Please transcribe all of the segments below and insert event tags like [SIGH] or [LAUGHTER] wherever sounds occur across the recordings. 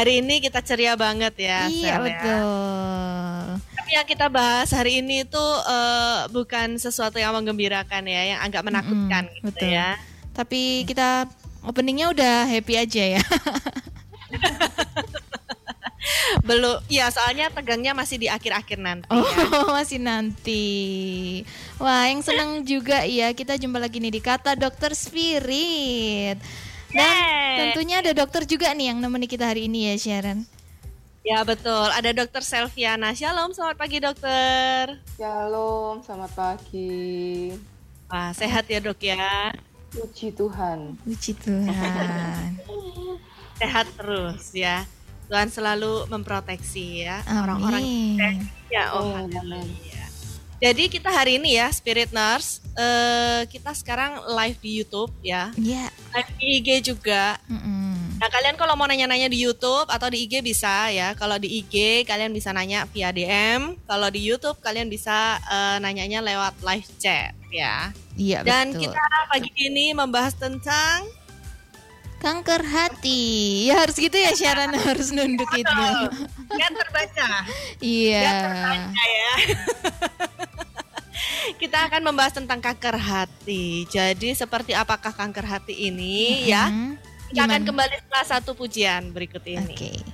Hari ini kita ceria banget ya. Iya Sel, ya. betul. Tapi yang kita bahas hari ini itu eh, bukan sesuatu yang menggembirakan ya, yang agak menakutkan Mm-mm, gitu betul. ya. Tapi kita openingnya udah happy aja ya. [LAUGHS] Belum, ya soalnya tegangnya masih di akhir-akhir nanti ya. Oh [LAUGHS] masih nanti. Wah yang senang juga ya kita jumpa lagi nih di kata Dokter Spirit. Dan Yeay. tentunya ada dokter juga nih yang nemeni kita hari ini ya Sharon. Ya betul, ada dokter Selviana. Shalom, selamat pagi dokter. Shalom, selamat pagi. Wah, sehat ya dok ya. Puji Tuhan. Puji Tuhan. [LAUGHS] Sehat terus ya. Tuhan selalu memproteksi ya orang-orang ya oh Amin. Jadi kita hari ini ya Spirit Nurse eh, kita sekarang live di YouTube ya. Ya. Live di IG juga. mm-mm. Nah, kalian kalau mau nanya-nanya di YouTube atau di IG bisa ya. Kalau di IG kalian bisa nanya via DM. Kalau di YouTube kalian bisa eh, nanyanya lewat live chat ya. Iya Dan betul. kita pagi ini membahas tentang Kanker hati. Ya harus gitu ya Sharon [LAUGHS] harus nunduk itu. kan terbaca. Iya. ya. [LAUGHS] Kita akan membahas tentang kanker hati. Jadi seperti apakah kanker hati ini ya? Mm-mm. Kita akan Gimana? kembali setelah satu pujian berikut ini. Oke. Berikan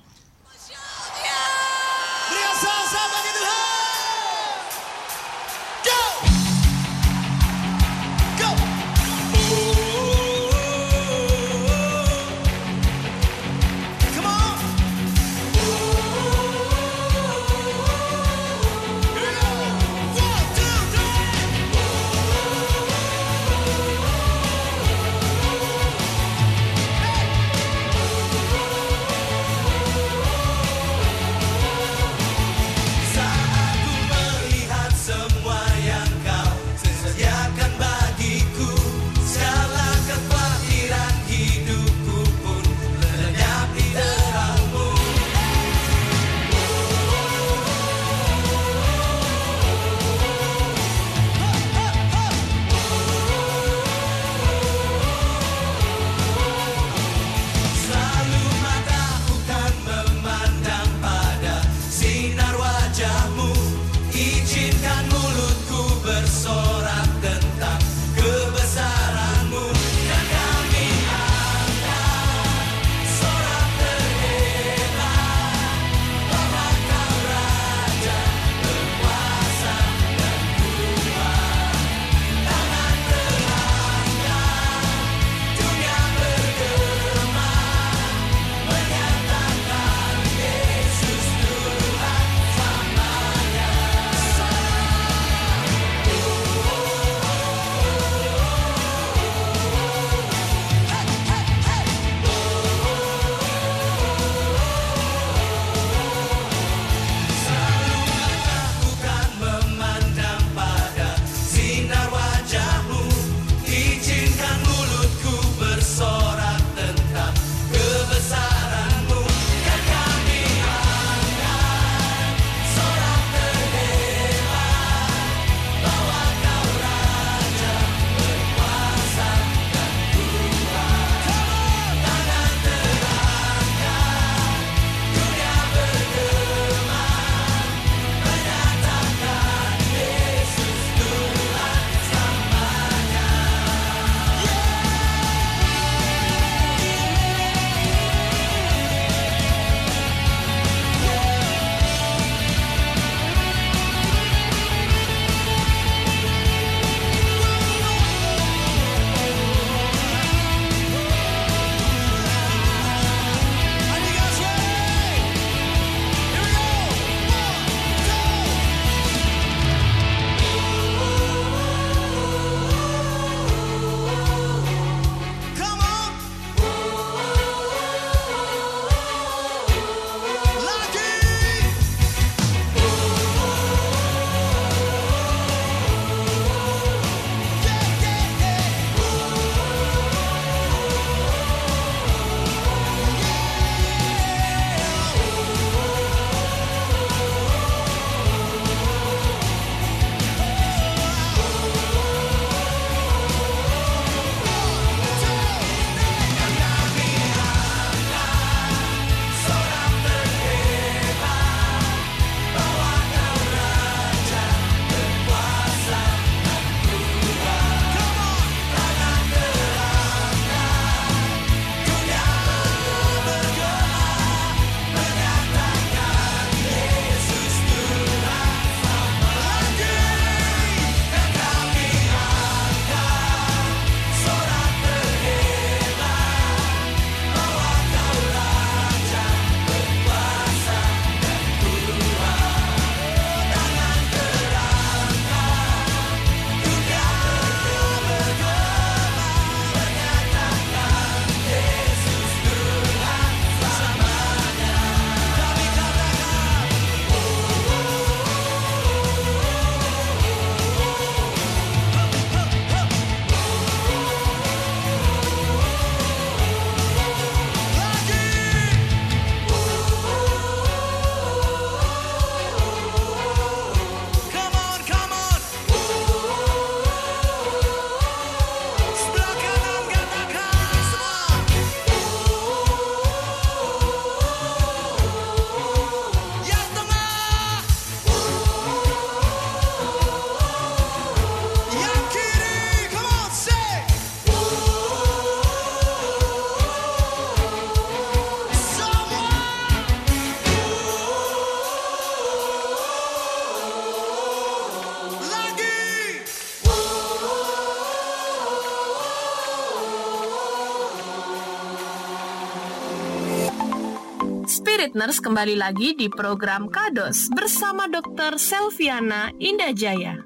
Nurse kembali lagi di program Kados bersama Dr. Selviana Indajaya.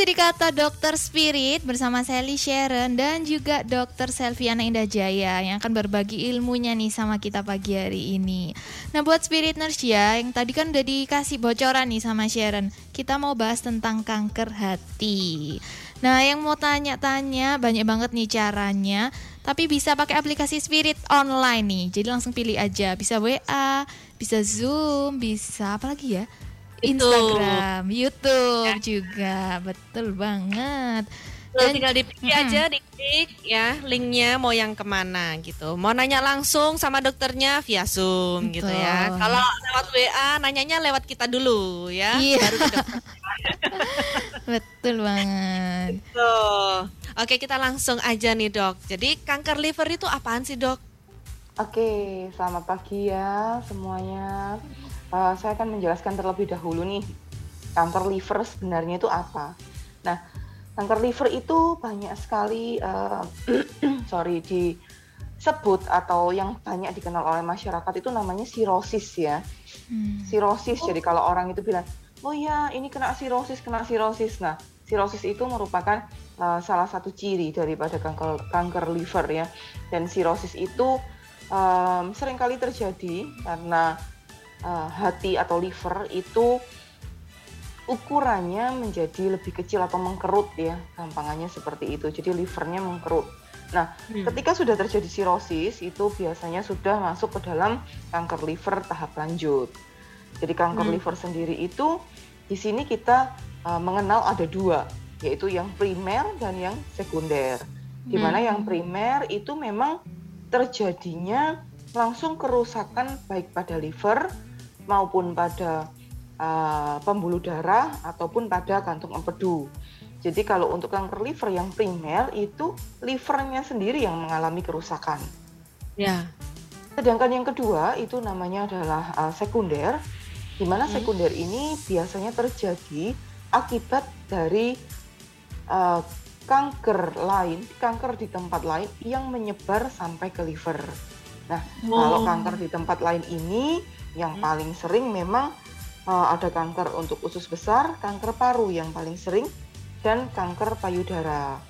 Masih di kata Dokter Spirit bersama Sally Sharon dan juga Dokter Selviana Indah Jaya yang akan berbagi ilmunya nih sama kita pagi hari ini. Nah buat Spirit Nurse ya yang tadi kan udah dikasih bocoran nih sama Sharon, kita mau bahas tentang kanker hati. Nah yang mau tanya-tanya banyak banget nih caranya, tapi bisa pakai aplikasi Spirit online nih. Jadi langsung pilih aja, bisa WA, bisa Zoom, bisa apa lagi ya? Instagram, YouTube juga, betul banget. Lo Dan- tinggal dipilih Mm-mm. aja, diklik ya linknya mau yang ke mana gitu. Mau nanya langsung sama dokternya via Zoom gitu ya. Betul. Kalau lewat WA nanyanya lewat kita dulu ya. Iya. Baru ke dokter. [LAUGHS] Betul banget. Tuh. Oke kita langsung aja nih dok. Jadi kanker liver itu apaan sih dok? Oke, selamat pagi ya semuanya. Eh, saya akan menjelaskan terlebih dahulu nih kanker liver sebenarnya itu apa. Nah, kanker liver itu banyak sekali, eh, [CLEARS THROAT] sorry, disebut atau yang banyak dikenal oleh masyarakat itu namanya sirosis ya. Hmm. Sirosis. Jadi kalau orang itu bilang, oh ya ini kena sirosis, kena sirosis. Nah, sirosis itu merupakan uh, salah satu ciri daripada kanker kanker liver ya. Dan sirosis itu um, sering kali terjadi karena uh, hati atau liver itu ukurannya menjadi lebih kecil atau mengkerut ya, gampangannya seperti itu. Jadi livernya mengkerut. Nah, ketika sudah terjadi sirosis itu biasanya sudah masuk ke dalam kanker liver tahap lanjut. Jadi kanker Hmm. liver sendiri itu di sini kita uh, mengenal ada dua, yaitu yang primer dan yang sekunder. Di mana Hmm. yang primer itu memang terjadinya langsung kerusakan baik pada liver maupun pada uh, pembuluh darah ataupun pada kantung empedu. Jadi kalau untuk kanker liver yang primer itu livernya sendiri yang mengalami kerusakan. Ya. Sedangkan yang kedua itu namanya adalah uh, sekunder, di mana Hmm. sekunder ini biasanya terjadi akibat dari uh, kanker lain, kanker di tempat lain yang menyebar sampai ke liver. Nah, kalau Oh. kanker di tempat lain ini yang Hmm. paling sering memang uh, ada kanker untuk usus besar, kanker paru yang paling sering, dan kanker payudara.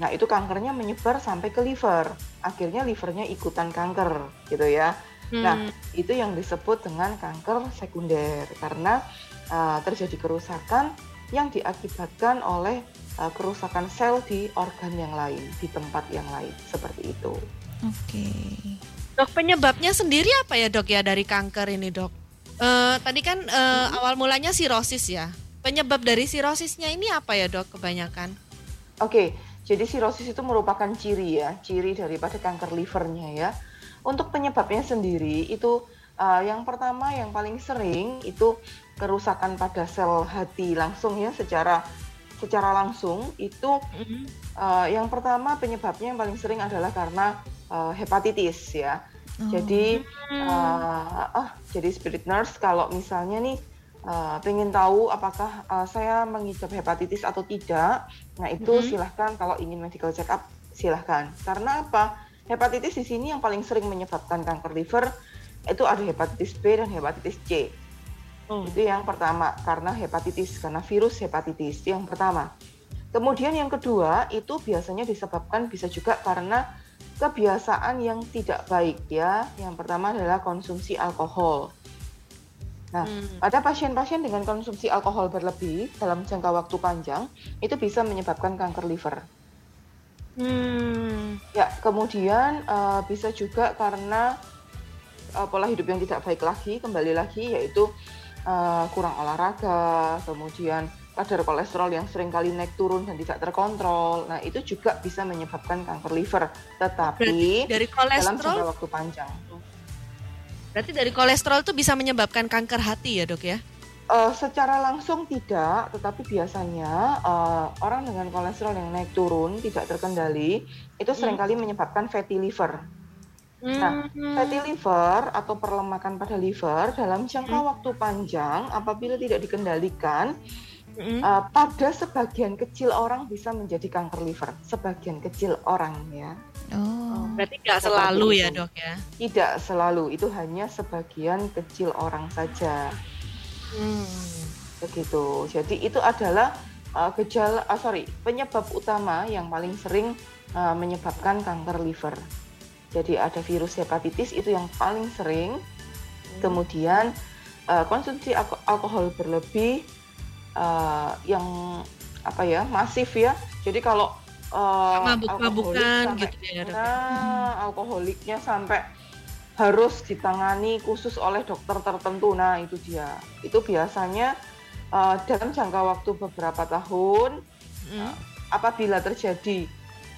Nah, itu kankernya menyebar sampai ke liver. Akhirnya livernya ikutan kanker, gitu ya. Nah, Hmm. itu yang disebut dengan kanker sekunder karena uh, terjadi kerusakan yang diakibatkan oleh uh, kerusakan sel di organ yang lain, di tempat yang lain, seperti itu. Oke. Dok penyebabnya sendiri apa ya dok ya dari kanker ini dok? Eh, tadi kan eh, awal mulanya sirosis ya. Penyebab dari sirosisnya ini apa ya dok kebanyakan? Oke, jadi sirosis itu merupakan ciri ya, ciri daripada kanker livernya ya. Untuk penyebabnya sendiri itu uh, yang pertama yang paling sering itu kerusakan pada sel hati langsung ya secara secara langsung itu uh, yang pertama penyebabnya yang paling sering adalah karena uh, hepatitis ya. Oh. Jadi Hmm. uh, ah jadi spirit nurse kalau misalnya nih uh, pengen tahu apakah uh, saya mengidap hepatitis atau tidak, nah itu Mhm. silahkan kalau ingin medical check up silahkan. Karena apa? Hepatitis di sini yang paling sering menyebabkan kanker liver itu ada hepatitis B dan hepatitis C. Oh. Itu yang pertama karena hepatitis karena virus hepatitis itu yang pertama. Kemudian yang kedua itu biasanya disebabkan bisa juga karena kebiasaan yang tidak baik ya. Yang pertama adalah konsumsi alkohol. Nah, Hmm. pada pasien-pasien dengan konsumsi alkohol berlebih dalam jangka waktu panjang itu bisa menyebabkan kanker liver. Hmm. Ya, kemudian eh, bisa juga karena eh, pola hidup yang tidak baik lagi, kembali lagi yaitu eh, kurang olahraga, kemudian kadar kolesterol yang sering kali naik turun dan tidak terkontrol. Nah, itu juga bisa menyebabkan kanker liver, tetapi Dari dalam jangka kolesterol, waktu panjang. berarti dari kolesterol itu bisa menyebabkan kanker hati ya dok ya? Eh, secara langsung tidak, tetapi biasanya eh, orang dengan kolesterol yang naik turun tidak terkendali itu sering kali menyebabkan fatty liver. Nah, Hmm. fatty liver atau perlemakan pada liver dalam jangka waktu panjang apabila tidak dikendalikan Mm-mm. eh, pada sebagian kecil orang bisa menjadi kanker liver. Sebagian kecil orang ya, Oh. Berarti nggak Seperti selalu ya itu. dok ya? tidak selalu itu hanya sebagian kecil orang saja. Hmm. begitu. Jadi itu adalah uh, gejala, ah, sorry, penyebab utama yang paling sering uh, menyebabkan kanker liver. Jadi ada virus hepatitis itu yang paling sering. Kemudian uh, konsumsi alko- alkohol berlebih uh, yang apa ya masif ya. Jadi kalau uh, Mabuk-mabukan alkoholik gitu ya dok. Nah, alkoholiknya sampai harus ditangani khusus oleh dokter tertentu. Nah, itu dia. Itu biasanya uh, dalam jangka waktu beberapa tahun Hmm. apabila terjadi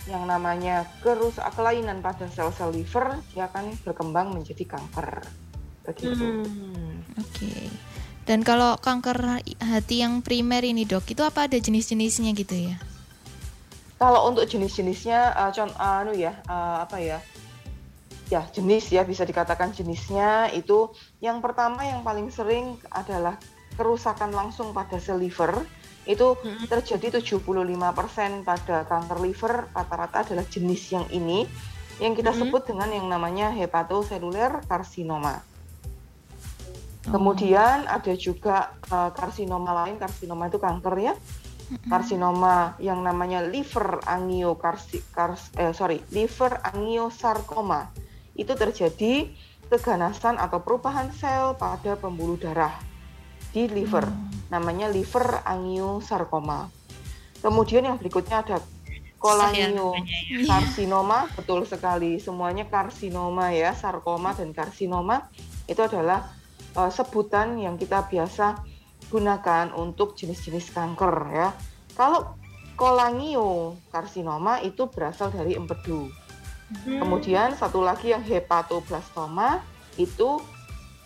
yang namanya kerusakan kelainan pada sel-sel liver, dia akan berkembang menjadi kanker. Begitu. Hmm. Oke. Dan kalau kanker hati yang primer ini dok, itu apa ada jenis-jenisnya gitu ya? Kalau untuk jenis-jenisnya, uh, con, uh, anu ya, uh, apa ya? Ya jenis ya bisa dikatakan jenisnya itu yang pertama yang paling sering adalah kerusakan langsung pada sel liver itu Mm-mm. terjadi 75% pada kanker liver rata-rata adalah jenis yang ini yang kita Mm-mm. sebut dengan yang namanya hepatoseluler karsinoma. Kemudian ada juga uh, karsinoma lain, karsinoma itu kanker ya. Karsinoma yang namanya liver angiokarsi, kars, eh, sorry, liver angiosarkoma. Itu terjadi keganasan atau perubahan sel pada pembuluh darah di liver. Namanya liver angiosarkoma. Kemudian yang berikutnya ada ya kolangio namanya [LAUGHS] karsinoma, betul sekali. Semuanya karsinoma ya, sarkoma dan karsinoma itu adalah uh, sebutan yang kita biasa gunakan untuk jenis-jenis kanker ya. Kalau kolangio karsinoma itu berasal dari empedu. Hmm. Kemudian satu lagi yang hepatoblastoma itu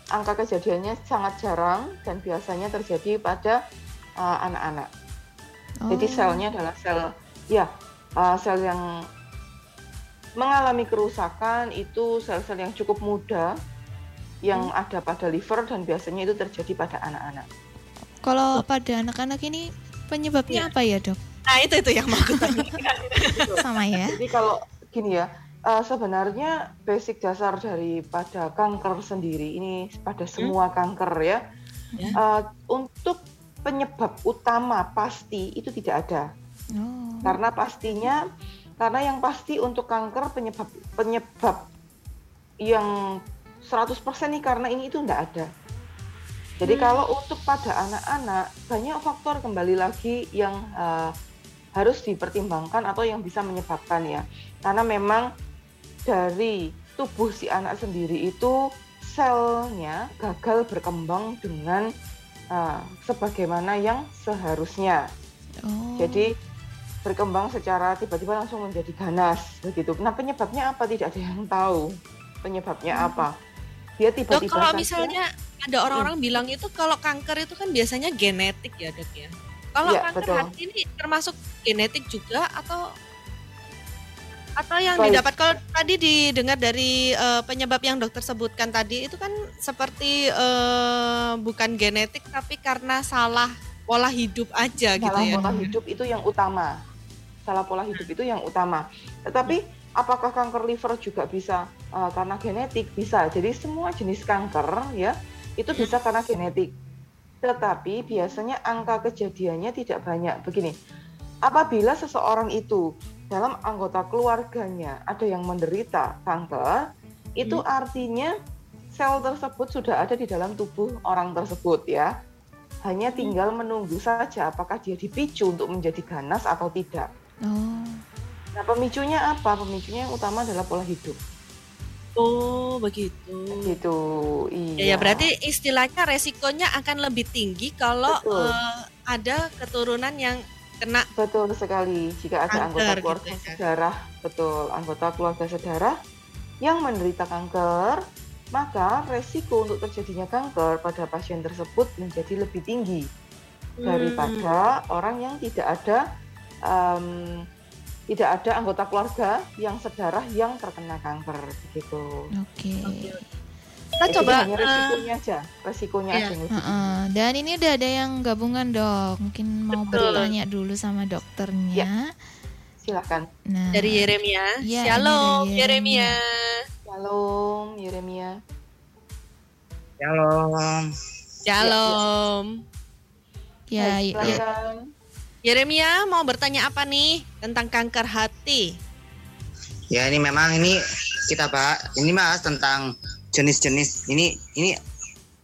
angka kejadiannya sangat jarang dan biasanya terjadi pada uh, anak-anak. Jadi Oh. selnya adalah sel ya uh, sel yang mengalami kerusakan itu sel-sel yang cukup muda yang Hmm. ada pada liver dan biasanya itu terjadi pada anak-anak. Kalau pada anak-anak ini penyebabnya Iya. apa ya dok? Nah itu itu yang mau [LAUGHS] tanyakan. [LAUGHS] Sama ya? Jadi kalau gini ya, uh, sebenarnya basic dasar daripada kanker sendiri ini pada semua kanker ya, Ya. uh, untuk penyebab utama pasti itu tidak ada. Oh. karena pastinya karena yang pasti untuk kanker penyebab penyebab yang 100% nih karena ini itu enggak ada. Jadi Hmm. kalau untuk pada anak-anak banyak faktor kembali lagi yang eh, harus dipertimbangkan atau yang bisa menyebabkan ya. Karena memang dari tubuh si anak sendiri itu selnya gagal berkembang dengan eh, sebagaimana yang seharusnya. Oh. Jadi berkembang secara tiba-tiba langsung menjadi ganas begitu. Nah penyebabnya apa tidak ada yang tahu penyebabnya apa. Dia Dok tiba-tiba kalau misalnya ada orang-orang bilang itu kalau kanker itu kan biasanya genetik ya dok ya. Kalau Iya, kanker betul. hati ini termasuk genetik juga atau atau yang Baik. didapat kalau tadi didengar dari eh, penyebab yang dokter sebutkan tadi itu kan seperti eh, bukan genetik tapi karena salah pola hidup aja gitu salah ya. pola hidup itu yang utama. Salah pola hidup itu yang utama. Tetapi apakah kanker liver juga bisa uh, karena genetik? Bisa. Jadi semua jenis kanker ya itu bisa karena genetik. Tetapi biasanya angka kejadiannya tidak banyak. Begini, apabila seseorang itu dalam anggota keluarganya ada yang menderita kanker, itu artinya sel tersebut sudah ada di dalam tubuh orang tersebut ya. Hanya tinggal menunggu saja apakah dia dipicu untuk menjadi ganas atau tidak. Oh. Nah, pemicunya apa? Pemicunya yang utama adalah pola hidup. Oh begitu. Gitu. Ya, Iya. ya berarti istilahnya resikonya akan lebih tinggi kalau eh, ada keturunan yang kena betul sekali. Jika ada anggota Kanker keluarga gitu ya. sedarah, betul, anggota keluarga sedarah yang menderita kanker, maka resiko untuk terjadinya kanker pada pasien tersebut menjadi lebih tinggi daripada orang yang tidak ada em, tidak ada anggota keluarga yang sedarah yang terkena kanker begitu. Oke. Kita Jadi coba hanya eh, resikonya aja, resikonya iya. aja lebih Heeh. Dan ini udah ada yang gabungan dok. Mungkin mau Betul. bertanya dulu sama dokternya. silakan. Nah, dari Yeremia. Iya, ini Shalom dari Yeremia. Shalom, Yeremia. Shalom. Shalom. ya, Baik, ya, silakan. Yeremia mau bertanya apa nih tentang kanker hati? Ya ini memang ini kita bahas ini mas tentang jenis-jenis ini ini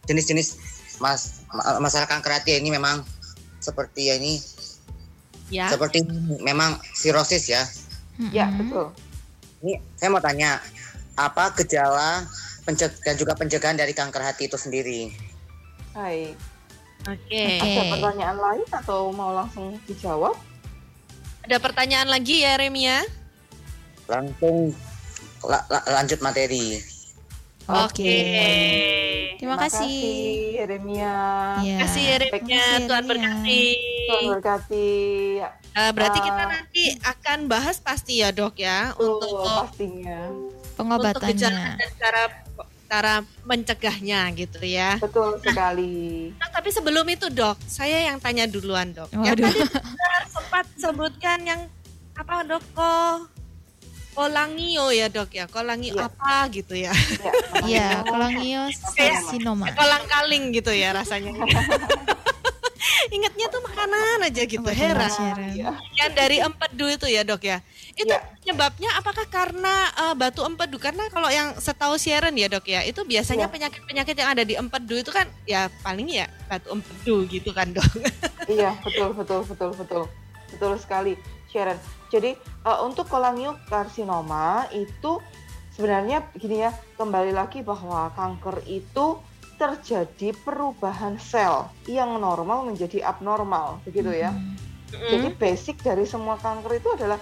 jenis-jenis mas ma- masalah kanker hati ini memang seperti ya ini Ya. seperti memang sirosis ya. Ya, betul. Ini saya mau tanya apa gejala penceg- dan juga pencegahan dari kanker hati itu sendiri? Baik. Oke. Oke. Ada pertanyaan lain atau mau langsung dijawab? Ada pertanyaan lagi Yeremia? Langsung la- la- lanjut materi. Oke. Terima kasih. Yeremia. Ya. Terima kasih. Makasih, Tuhan berkati. Tuhan berkati. Ya, Eh, berarti Ah. kita nanti akan bahas pasti ya dok ya betul, untuk pastinya. untuk gejala Pengobatannya. dan cara cara mencegahnya gitu ya. Betul sekali. Nah, tapi sebelum itu dok, saya yang tanya duluan dok. Yang Waduh. tadi sempat sebutkan yang apa dok kok kolangio ya dok ya, kolangio Iya. apa gitu ya, Ya, Iya, namanya- kolangiosinoma. kolang kaling gitu ya rasanya. [LAUGHS] Ingatnya tuh makanan aja gitu, Oh, heran. Iya. Yang dari empedu itu ya dok ya, itu Iya. penyebabnya apakah karena eh, batu empedu? Karena kalau yang setahu Sharon ya dok ya, itu biasanya Iya. penyakit-penyakit yang ada di empedu itu kan ya paling ya batu empedu gitu kan dok. [LAUGHS] Iya, betul, betul, betul, betul. Betul sekali, Sharon. Jadi, eh, untuk kolangiokarsinoma itu sebenarnya gini ya, kembali lagi bahwa kanker itu terjadi perubahan sel yang normal menjadi abnormal, begitu ya. Mm. Jadi basic dari semua kanker itu adalah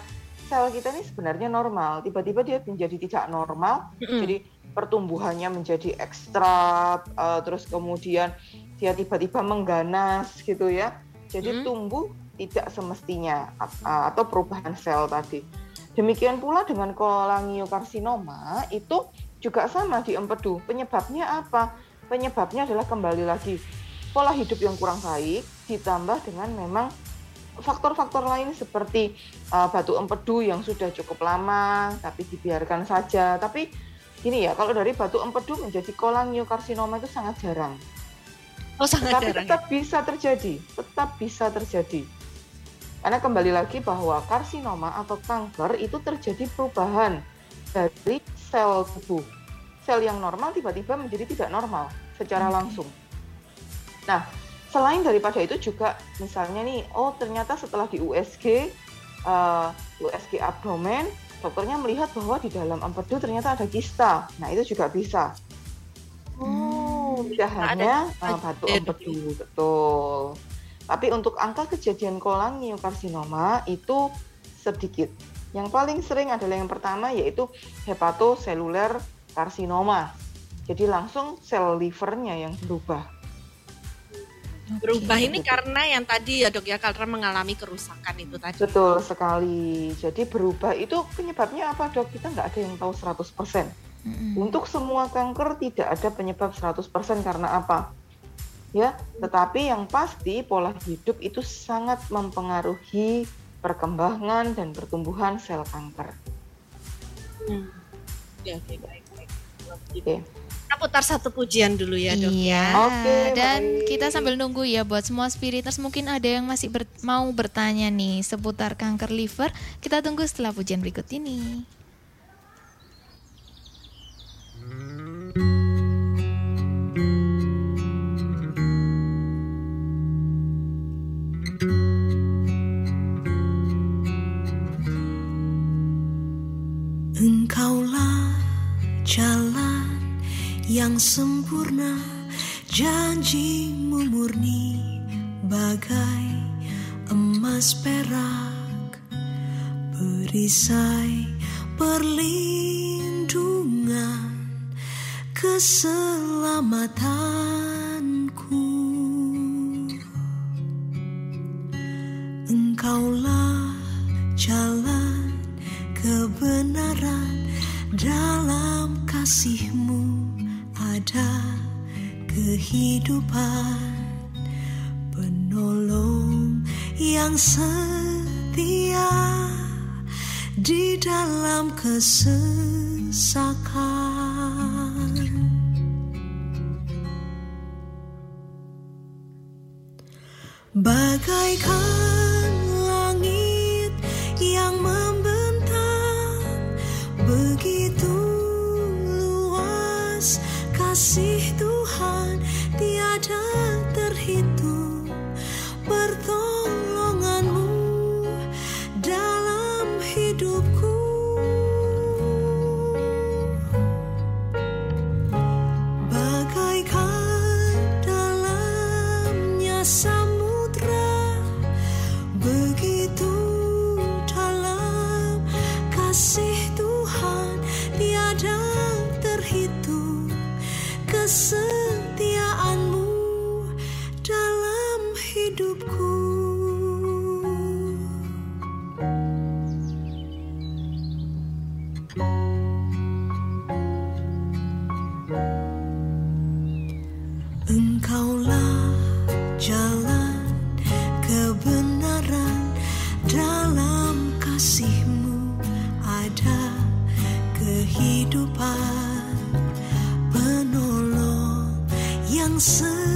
sel kita ini sebenarnya normal, tiba-tiba dia menjadi tidak normal, Mm-mm. jadi pertumbuhannya menjadi ekstra, eh, terus kemudian dia tiba-tiba mengganas gitu ya. Jadi Mm. tumbuh tidak semestinya eh, atau perubahan sel tadi. Demikian pula dengan kolangiokarsinoma itu juga sama di empedu. Penyebabnya apa? Penyebabnya adalah kembali lagi pola hidup yang kurang baik ditambah dengan memang faktor-faktor lain seperti uh, batu empedu yang sudah cukup lama tapi dibiarkan saja. Tapi gini ya, kalau dari batu empedu menjadi kolangiokarsinoma itu sangat jarang. Oh sangat Tapi jarang. ya? tetap bisa terjadi, tetap bisa terjadi. Karena kembali lagi bahwa karsinoma atau kanker itu terjadi perubahan dari sel tubuh. Sel yang normal tiba-tiba menjadi tidak normal secara Oke. langsung. Nah, selain daripada itu juga misalnya nih, oh ternyata setelah di USG, eh, USG abdomen, dokternya melihat bahwa di dalam empedu ternyata ada kista. Nah, itu juga bisa. Oh, tidak hanya uh, batu empedu, betul. Tapi untuk angka kejadian kolangiokarsinoma itu sedikit. Yang paling sering adalah yang pertama yaitu hepatoseluler karsinoma. Jadi langsung sel livernya yang berubah. Berubah ini karena yang tadi ya dok ya karena mengalami kerusakan itu tadi. Betul sekali. Jadi berubah itu penyebabnya apa dok? Kita nggak ada yang tahu 100%. Mm-mm. Untuk semua kanker tidak ada penyebab 100% karena apa? Ya, tetapi yang pasti pola hidup itu sangat mempengaruhi perkembangan dan pertumbuhan sel kanker. Hmm. Ya, oke baik Oke. Kita putar satu pujian dulu ya dok Iya. ya. Oke, Dan baik. kita sambil nunggu ya buat semua spiriters mungkin ada yang masih ber- mau bertanya nih seputar kanker liver. Kita tunggu setelah pujian berikut ini. Engkaulah jalan yang sempurna janjimu murni bagai emas perak perisai perlindungan keselamatanku. Engkaulah jalan kebenaran. Dalam kasihmu ada kehidupan. Penolong yang setia Di dalam kesesakan. Bagaikan time. Kaulah jalan kebenaran dalam kasihmu ada kehidupan penolong yang sejati.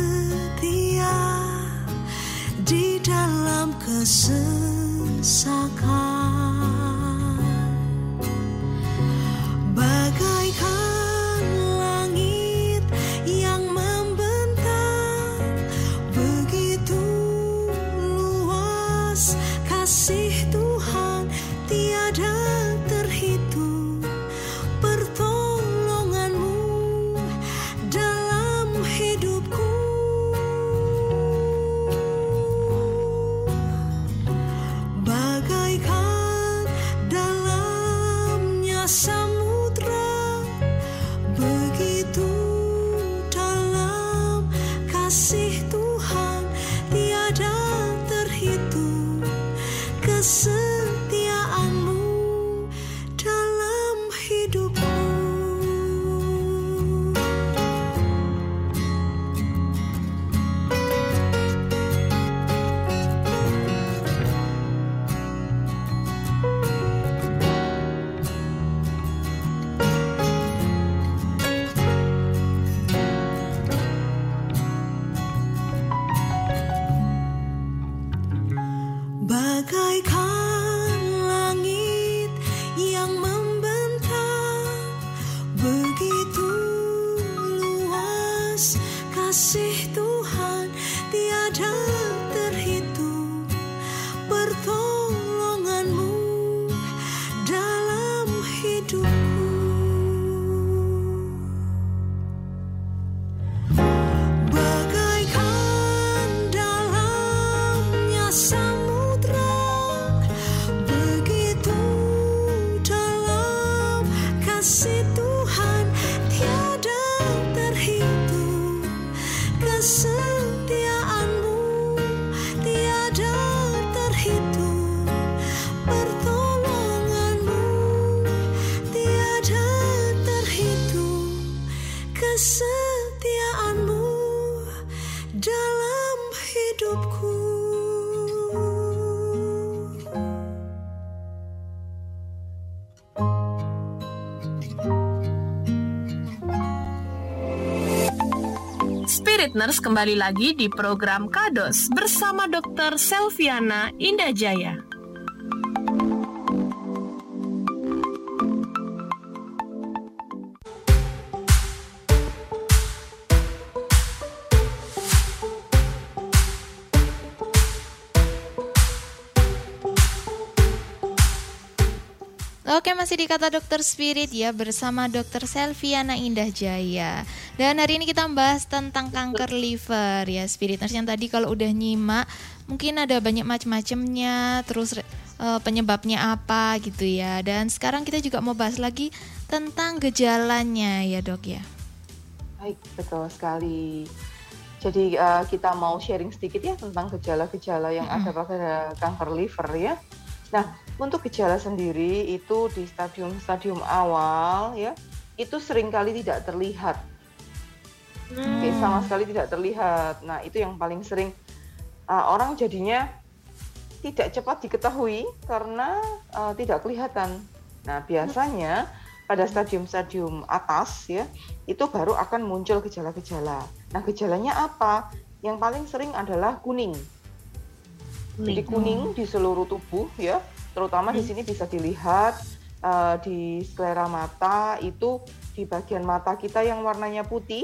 Fitness kembali lagi di program Kados bersama Dr. Selviana Indajaya. Oke, masih di kata dokter spirit ya bersama dokter Selviana Indah Jaya. Dan hari ini kita membahas tentang kanker liver ya spiriters yang tadi kalau udah nyimak mungkin ada banyak macam-macamnya terus uh, penyebabnya apa gitu ya. Dan sekarang kita juga mau bahas lagi tentang gejalanya ya dok ya. Baik betul sekali. Jadi uh, kita mau sharing sedikit ya tentang gejala-gejala yang -hmm. ada pada kanker liver ya. Nah untuk gejala sendiri itu di stadium-stadium awal ya itu sering kali tidak terlihat Oke, sama sekali tidak terlihat. Nah, itu yang paling sering uh, orang jadinya tidak cepat diketahui karena uh, tidak kelihatan. Nah, biasanya pada stadium-stadium atas ya, itu baru akan muncul gejala-gejala. Nah, gejalanya apa? Yang paling sering adalah kuning. Jadi kuning di seluruh tubuh ya, terutama di sini bisa dilihat uh, di sklera mata itu di bagian mata kita yang warnanya putih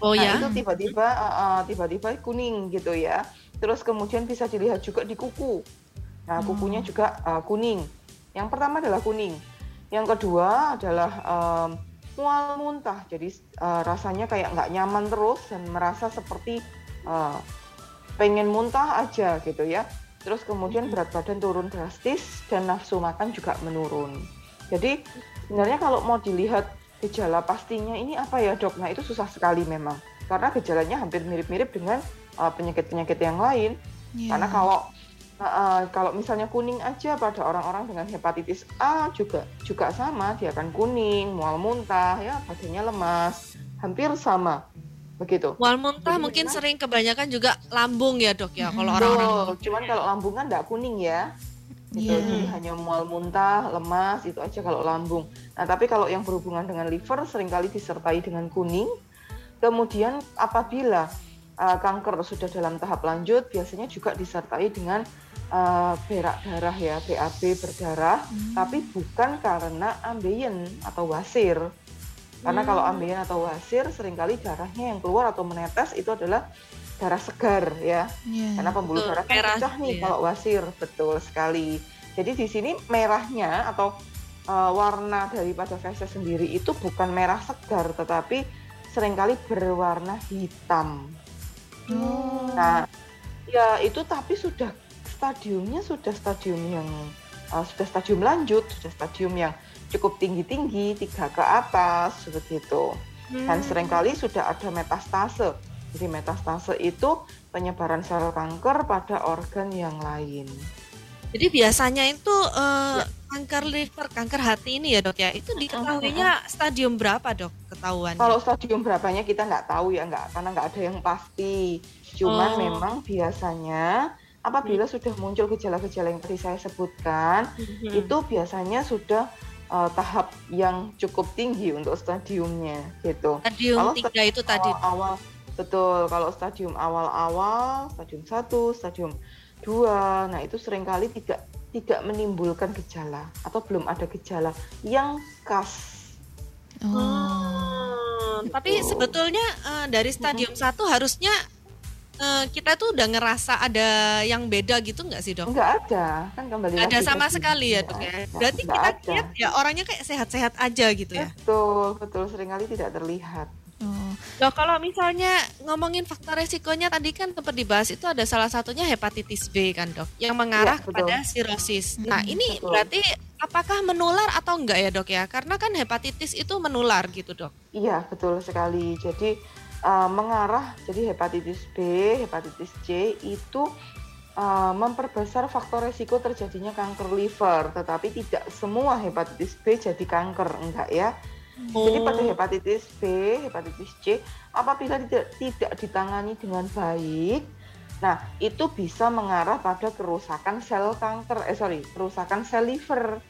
Oh nah, ya. itu tiba-tiba uh, uh, tiba-tiba kuning gitu ya. Terus kemudian bisa dilihat juga di kuku. Nah, kukunya juga uh, kuning. Yang pertama adalah kuning. Yang kedua adalah um, mual muntah. Jadi uh, rasanya kayak nggak nyaman terus dan merasa seperti uh, pengen muntah aja gitu ya. Terus kemudian berat badan turun drastis dan nafsu makan juga menurun. Jadi sebenarnya kalau mau dilihat gejala pastinya ini apa ya dok? Nah itu susah sekali memang karena gejalanya hampir mirip-mirip dengan uh, penyakit-penyakit yang lain. Iya. Karena kalau uh, uh, kalau misalnya kuning aja pada orang-orang dengan hepatitis A juga juga sama, dia akan kuning, mual muntah, ya badannya lemas, hampir sama begitu. Mual muntah Jadi mungkin sering kebanyakan juga lambung ya dok ya kalau orang-orang cuman kalau lambung kan nggak kuning ya. Gitu. Iya. Jadi hanya mual muntah, lemas itu aja kalau lambung. Nah, tapi kalau yang berhubungan dengan liver sering kali disertai dengan kuning. Kemudian apabila uh, kanker sudah dalam tahap lanjut, biasanya juga disertai dengan uh, berak darah ya, BAB berdarah, tapi bukan karena ambeien atau wasir. Karena kalau ambeien atau wasir sering kali darahnya yang keluar atau menetes itu adalah darah segar ya. Iya. Karena pembuluh darah kan merah pecah nih ya. kalau wasir, betul sekali. Jadi di sini merahnya atau uh, warna daripada feses sendiri itu bukan merah segar, tetapi sering kali berwarna hitam. Oh. Nah, ya itu tapi sudah stadiumnya sudah stadium yang uh, sudah stadium lanjut, sudah stadium yang cukup tinggi-tinggi, tiga ke atas, seperti itu. Dan sering kali sudah ada metastase. Jadi metastase itu penyebaran sel kanker pada organ yang lain. Jadi biasanya itu eh, Ya. kanker liver, kanker hati ini ya dok ya, itu diketahuinya stadium berapa dok ketahuan? Kalau stadium berapanya kita nggak tahu ya, nggak karena nggak ada yang pasti. Cuman Oh. memang biasanya apabila sudah muncul gejala-gejala yang tadi saya sebutkan, Hmm. itu biasanya sudah uh, tahap yang cukup tinggi untuk stadiumnya gitu. stadium kalau tiga itu tadi. Awal, betul. Kalau stadium awal-awal, stadium 1, stadium 2, nah itu sering kali tidak tidak menimbulkan gejala atau belum ada gejala yang khas. Oh. Hmm, tapi Gitu. sebetulnya eh, dari stadium satu harusnya eh, kita tuh udah ngerasa ada yang beda gitu nggak sih dok? Enggak ada, kan kembali Nggak ada sama sekali ya Nggak dok ya. Berarti nggak kita ada. lihat ya orangnya kayak sehat-sehat aja gitu ya. Betul, betul sering kali tidak terlihat. Oh. Loh kalau misalnya ngomongin faktor resikonya tadi kan sempat dibahas itu ada salah satunya hepatitis B kan dok yang mengarah betul. kepada sirosis. Nah ini betul. berarti apakah menular atau enggak ya dok ya? Karena kan hepatitis itu menular gitu dok. Iya, betul sekali. Jadi uh, mengarah jadi hepatitis B, hepatitis C itu uh, memperbesar faktor resiko terjadinya kanker liver, tetapi tidak semua hepatitis B jadi kanker, enggak ya. Jadi Oh. pada hepatitis B, hepatitis C, apabila tidak tidak ditangani dengan baik, nah itu bisa mengarah pada kerusakan sel kanker, eh sorry, kerusakan sel liver.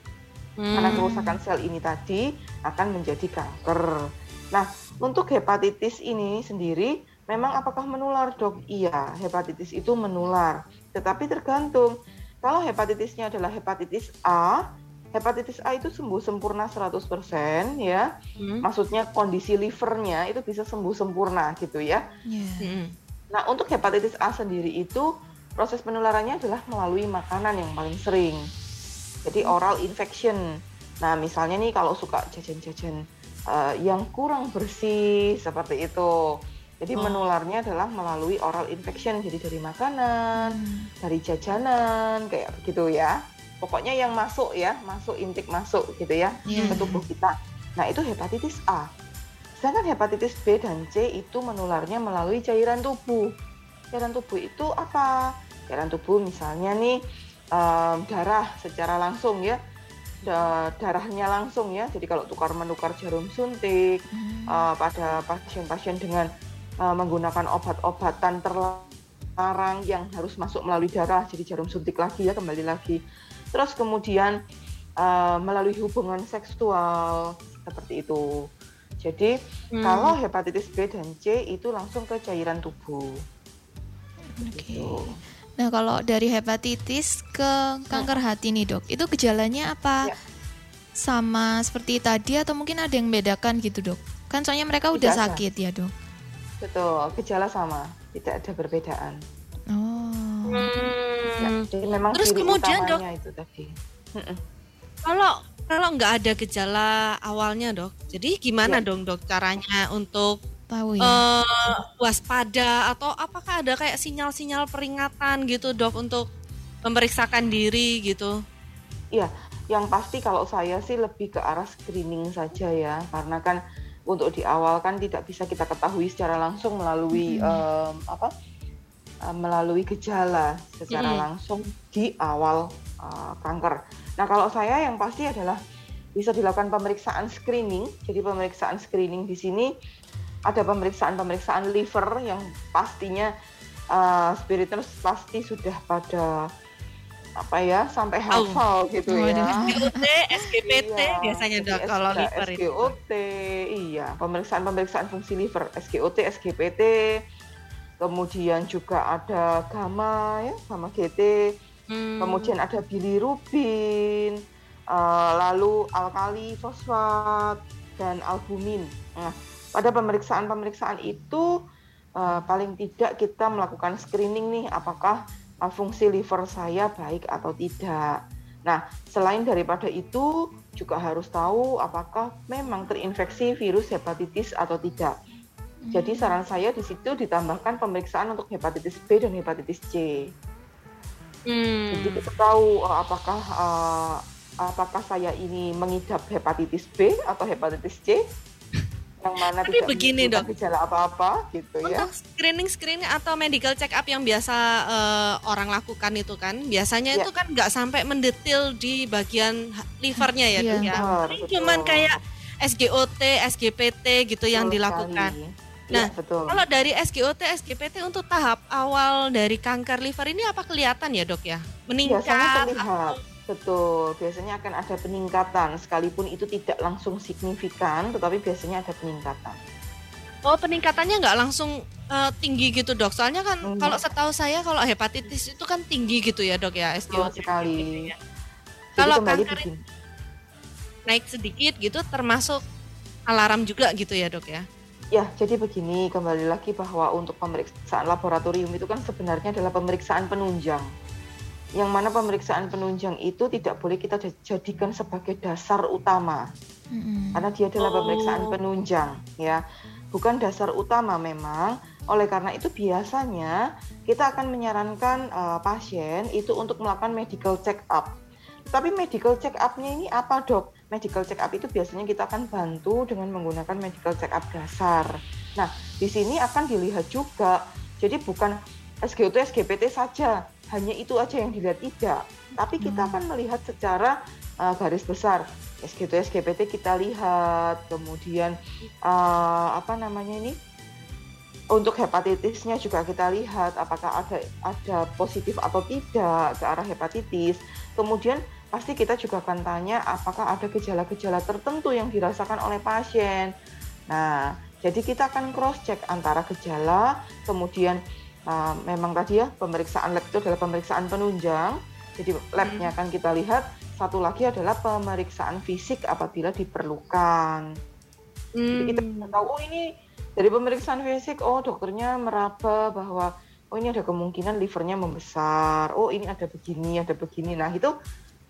Karena Hmm. kerusakan sel ini tadi akan menjadi kanker. Nah, untuk hepatitis ini sendiri, memang apakah menular dok? Iya, hepatitis itu menular. Tetapi tergantung. Kalau hepatitisnya adalah hepatitis A, hepatitis A itu sembuh sempurna 100% ya. Hmm. Maksudnya kondisi livernya itu bisa sembuh sempurna gitu ya. Iya. Hmm. Nah, untuk hepatitis A sendiri itu proses penularannya adalah melalui makanan yang paling sering. Jadi oral infection. Nah, misalnya nih kalau suka jajan-jajan eh, yang kurang bersih seperti itu. Jadi Oh. menularnya adalah melalui oral infection. Jadi dari makanan, dari jajanan kayak begitu ya. Pokoknya yang masuk ya, masuk intake masuk gitu ya Iya. ke tubuh kita. Nah, itu hepatitis A. Sedangkan hepatitis B dan C itu menularnya melalui cairan tubuh. Cairan tubuh itu apa? Cairan tubuh misalnya nih em, darah secara langsung ya, Da- darahnya langsung ya. Jadi kalau tukar menukar jarum suntik eh, pada pasien-pasien dengan eh, menggunakan obat-obatan terlarang yang harus masuk melalui darah, jadi jarum suntik lagi ya kembali lagi. Terus kemudian eh, melalui hubungan seksual seperti itu. Jadi Hmm. kalau hepatitis B dan C itu langsung ke cairan tubuh. Oke. Gitu. Nah, kalau dari hepatitis ke kanker hati nih, Dok. Itu gejalanya apa? Ya. Sama seperti tadi atau mungkin ada yang membedakan gitu, Dok? Kan soalnya mereka udah Tidak sakit ya, Dok. Betul, gejala sama, tidak ada perbedaan. Oh. Ya, Hmm. jadi memang Terus kemudian, Dok? itu tadi. Kalau kalau nggak ada gejala awalnya dok, jadi gimana Ya. dong dok caranya untuk Tahu ya. eh, waspada atau apakah ada kayak sinyal-sinyal peringatan gitu dok untuk memeriksakan diri gitu? Iya, yang pasti kalau saya sih lebih ke arah screening saja ya, karena kan untuk di awal kan tidak bisa kita ketahui secara langsung melalui em, apa? Eh, melalui gejala secara Mm-mm. langsung di awal eh, kanker. Nah kalau saya yang pasti adalah bisa dilakukan pemeriksaan screening. Jadi pemeriksaan screening di sini ada pemeriksaan-pemeriksaan liver yang pastinya eh, spiriters pasti sudah pada apa ya sampai hafal gitu ya. SGOT, SGPT Iya, biasanya dok kalau liver itu. SGOT, iya, pemeriksaan-pemeriksaan fungsi liver, SGOT, SGPT, kemudian juga ada gamma ya, gamma GT, Hmm. kemudian ada bilirubin, eh, lalu alkali fosfat dan albumin. Nah, pada pemeriksaan-pemeriksaan itu eh, paling tidak kita melakukan screening nih apakah eh, fungsi liver saya baik atau tidak. Nah, selain daripada itu juga harus tahu apakah memang terinfeksi virus hepatitis atau tidak. Jadi saran saya di situ ditambahkan pemeriksaan untuk hepatitis B dan hepatitis C. Hmm. Jadi kita tahu uh, apakah uh, apakah saya ini mengidap hepatitis B atau hepatitis C yang mana Tapi tidak begini, Dok. gejala apa-apa gitu ya. Untuk screening screening atau medical check up yang biasa eh, orang lakukan itu kan, biasanya Ya. itu kan nggak sampai mendetil di bagian livernya ya, Iya. Dok, ya. Benar, betul. cuman kayak SGOT, SGPT gitu yang Betul dilakukan. sekali. Nah, Ya, betul. Kalau dari SGOT, SGPT untuk tahap awal dari kanker liver ini apa kelihatan ya dok ya? biasanya Meningkat? terlihat betul biasanya akan ada peningkatan sekalipun itu tidak langsung signifikan tetapi biasanya ada peningkatan Oh peningkatannya nggak langsung eh, tinggi gitu dok? Soalnya kan Enggak. kalau setahu saya kalau hepatitis itu kan tinggi gitu ya dok ya SGOT. sekali Jadi Kalau kembali kanker begini. Naik sedikit gitu termasuk alarm juga gitu ya dok ya? Ya, jadi begini, kembali lagi bahwa untuk pemeriksaan laboratorium itu kan sebenarnya adalah pemeriksaan penunjang. Yang mana pemeriksaan penunjang itu tidak boleh kita jadikan sebagai dasar utama, Mm-mm. karena dia adalah pemeriksaan Oh. penunjang, ya. Bukan dasar utama memang. Oleh karena itu biasanya kita akan menyarankan eh, pasien itu untuk melakukan medical check up. Tapi medical check up-nya ini apa, Dok? Medical check up itu biasanya kita akan bantu dengan menggunakan medical check up dasar. Nah, di sini akan dilihat juga. Jadi bukan SGOT, SGPT saja, hanya itu aja yang dilihat tidak. Tapi kita akan melihat secara uh, garis besar. SGOT, SGPT kita lihat, kemudian uh, apa namanya ini? Untuk hepatitisnya juga kita lihat apakah ada ada positif atau tidak ke arah hepatitis. Kemudian pasti kita juga akan tanya apakah ada gejala-gejala tertentu yang dirasakan oleh pasien. Nah, jadi kita akan cross check antara gejala, kemudian uh, memang tadi ya pemeriksaan lab itu adalah pemeriksaan penunjang. Jadi labnya akan kita lihat. Satu lagi adalah pemeriksaan fisik apabila diperlukan. Jadi kita bisa tahu oh ini dari pemeriksaan fisik oh dokternya meraba bahwa oh ini ada kemungkinan livernya membesar. Oh ini ada begini, ada begini. Nah, itu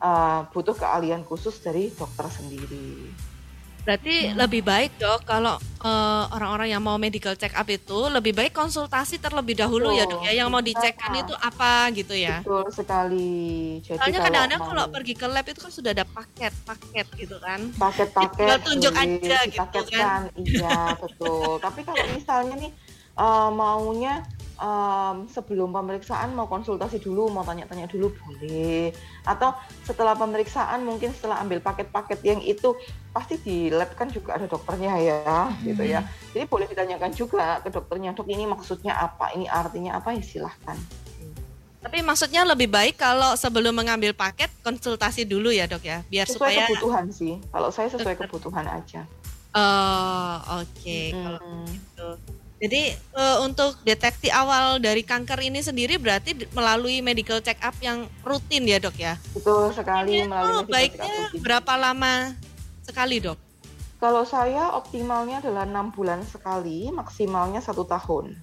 uh, butuh keahlian khusus dari dokter sendiri. Berarti lebih baik dok kalau eh, orang-orang yang mau medical check up itu lebih baik konsultasi terlebih dahulu ya dok ya. Yang mau dicekkan itu apa gitu ya. Betul sekali. Jadi Soalnya kalau kadang-kadang mau kalau pergi ke lab itu kan sudah ada paket-paket gitu kan. paket-paket Tinggal tunjuk aja gitu dipaketkan. Iya, betul. [LAUGHS] Tapi kalau misalnya nih eh, maunya em, sebelum pemeriksaan mau konsultasi dulu, mau tanya-tanya dulu boleh. Atau setelah pemeriksaan mungkin setelah ambil paket-paket yang itu pasti di lab kan juga ada dokternya ya, gitu ya. Jadi boleh ditanyakan juga ke dokternya, dok ini maksudnya apa, ini artinya apa ya silahkan. Tapi maksudnya lebih baik kalau sebelum mengambil paket konsultasi dulu ya dok ya, biar Sesuai supaya. kebutuhan sih. Kalau saya sesuai kebutuhan aja. Oh oke kalau Mm. gitu. Jadi eh, untuk deteksi awal dari kanker ini sendiri berarti melalui medical check up yang rutin ya dok ya. Betul sekali Itu melalui medical check up baiknya rutin. berapa lama sekali dok? Kalau saya optimalnya adalah enam bulan sekali, maksimalnya satu tahun.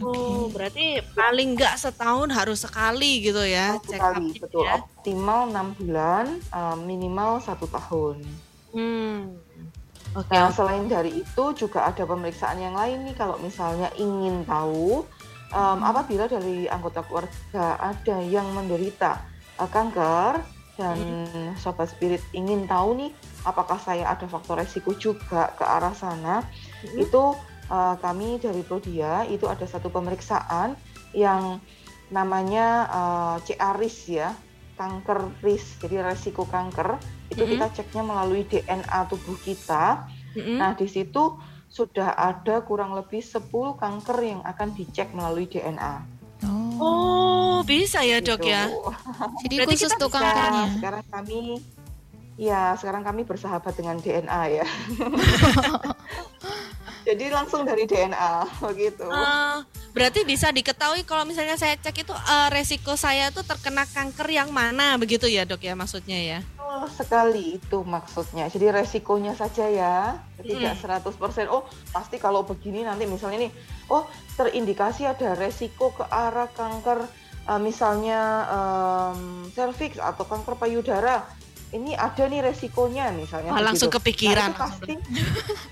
Oh berarti paling nggak setahun harus sekali gitu ya Satu check kali, up betul. ya. Optimal enam bulan, eh, minimal satu tahun. Hmm. Oke. Nah, selain dari itu juga ada pemeriksaan yang lain nih. Kalau misalnya ingin tahu, em, apabila dari anggota keluarga ada yang menderita eh, kanker dan sobat spirit ingin tahu nih, apakah saya ada faktor resiko juga ke arah sana, itu eh, kami dari Prodia itu ada satu pemeriksaan yang namanya eh, CARIS ya, kanker RIS, jadi resiko kanker itu Mhm. kita ceknya melalui DNA tubuh kita. Mm-mm. Nah, di situ sudah ada kurang lebih 10 kanker yang akan dicek melalui DNA. Oh. Oh bisa ya dok Gitu. ya. [LAUGHS] Jadi Berarti khusus kita untuk Nah, kankernya. sekarang kami ya, sekarang kami bersahabat dengan DNA ya. [LAUGHS] Jadi langsung dari DNA [LAUGHS] begitu. Eh, berarti bisa diketahui kalau misalnya saya cek itu eh, resiko saya tuh terkena kanker yang mana begitu ya dok ya maksudnya ya. Betul sekali itu maksudnya. Jadi resikonya saja ya, tidak 100%. Oh, pasti kalau begini nanti misalnya nih, oh terindikasi ada resiko ke arah kanker eh, misalnya em, serviks atau kanker payudara. Ini ada nih resikonya misalnya. Wah, langsung begitu. kepikiran Nah, pasti,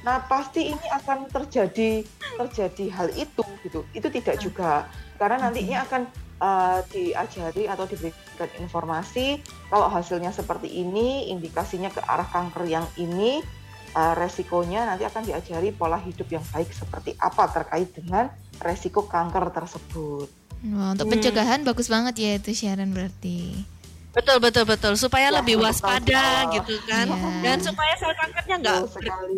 nah pasti ini akan terjadi terjadi hal itu gitu. Itu tidak juga karena nantinya akan eh, diajari atau diberikan informasi kalau hasilnya seperti ini, indikasinya ke arah kanker yang ini, eh, resikonya nanti akan diajari pola hidup yang baik seperti apa terkait dengan resiko kanker tersebut. Wah, untuk Hmm. pencegahan bagus banget ya itu Sharon berarti. Betul betul betul supaya Ya, lebih waspada gitu kan Iya. dan supaya sel kankernya nggak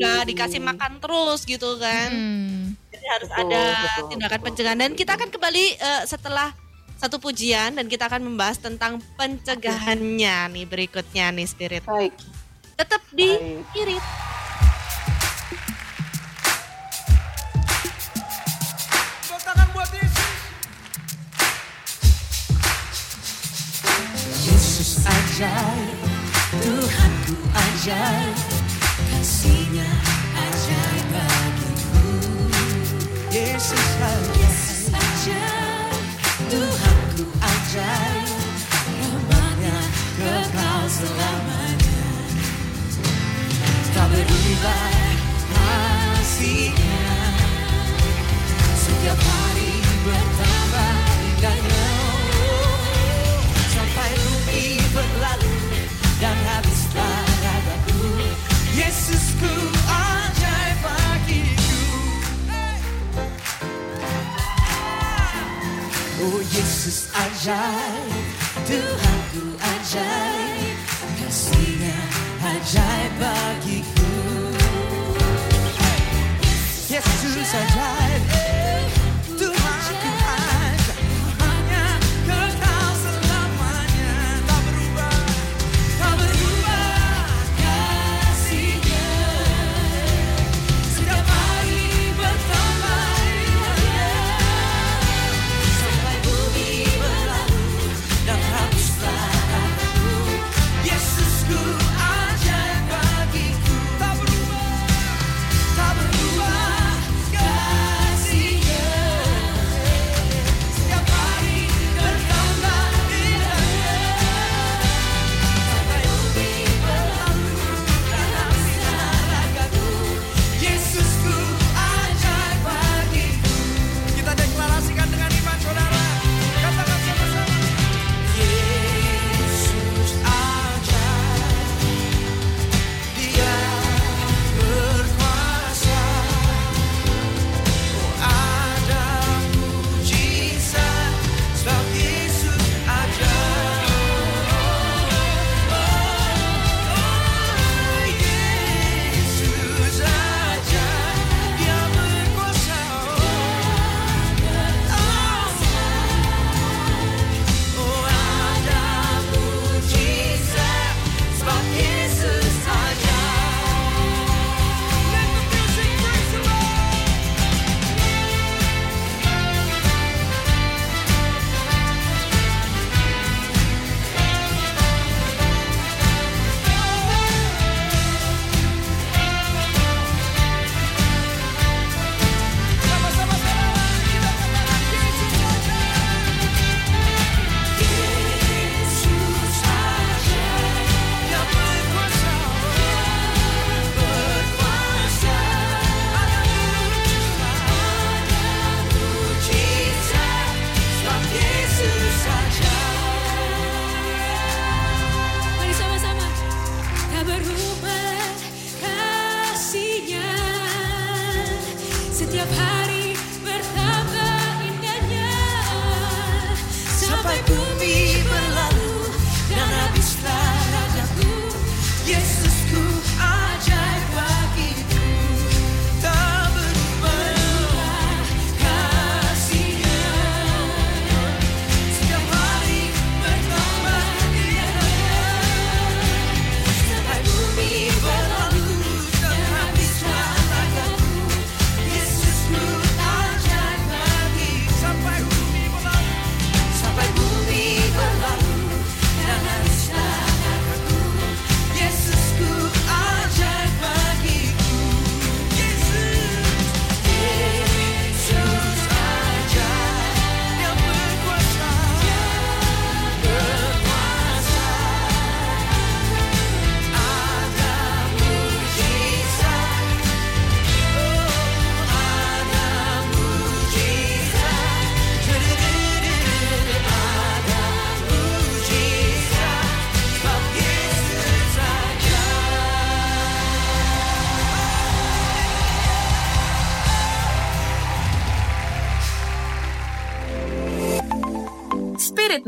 nggak dikasih makan terus gitu kan. Hmm. Jadi harus Betul, ada betul, tindakan betul. pencegahan dan kita akan kembali eh, setelah satu pujian dan kita akan membahas tentang pencegahannya nih berikutnya nih spirit. Baik, Tetap di baik. irit. Ajaib, Tuhanku ajaib, kasihnya ajaib bagiku. Yesus ajaib. Yesus ajaib, Tuhanku ajaib, rahmatnya kekal selamanya. Tak berubah kasihnya, setiap hari Yesus ajaib, Tuhanku ajaib, kasihnya ajaib bagiku. Yesus ajaib.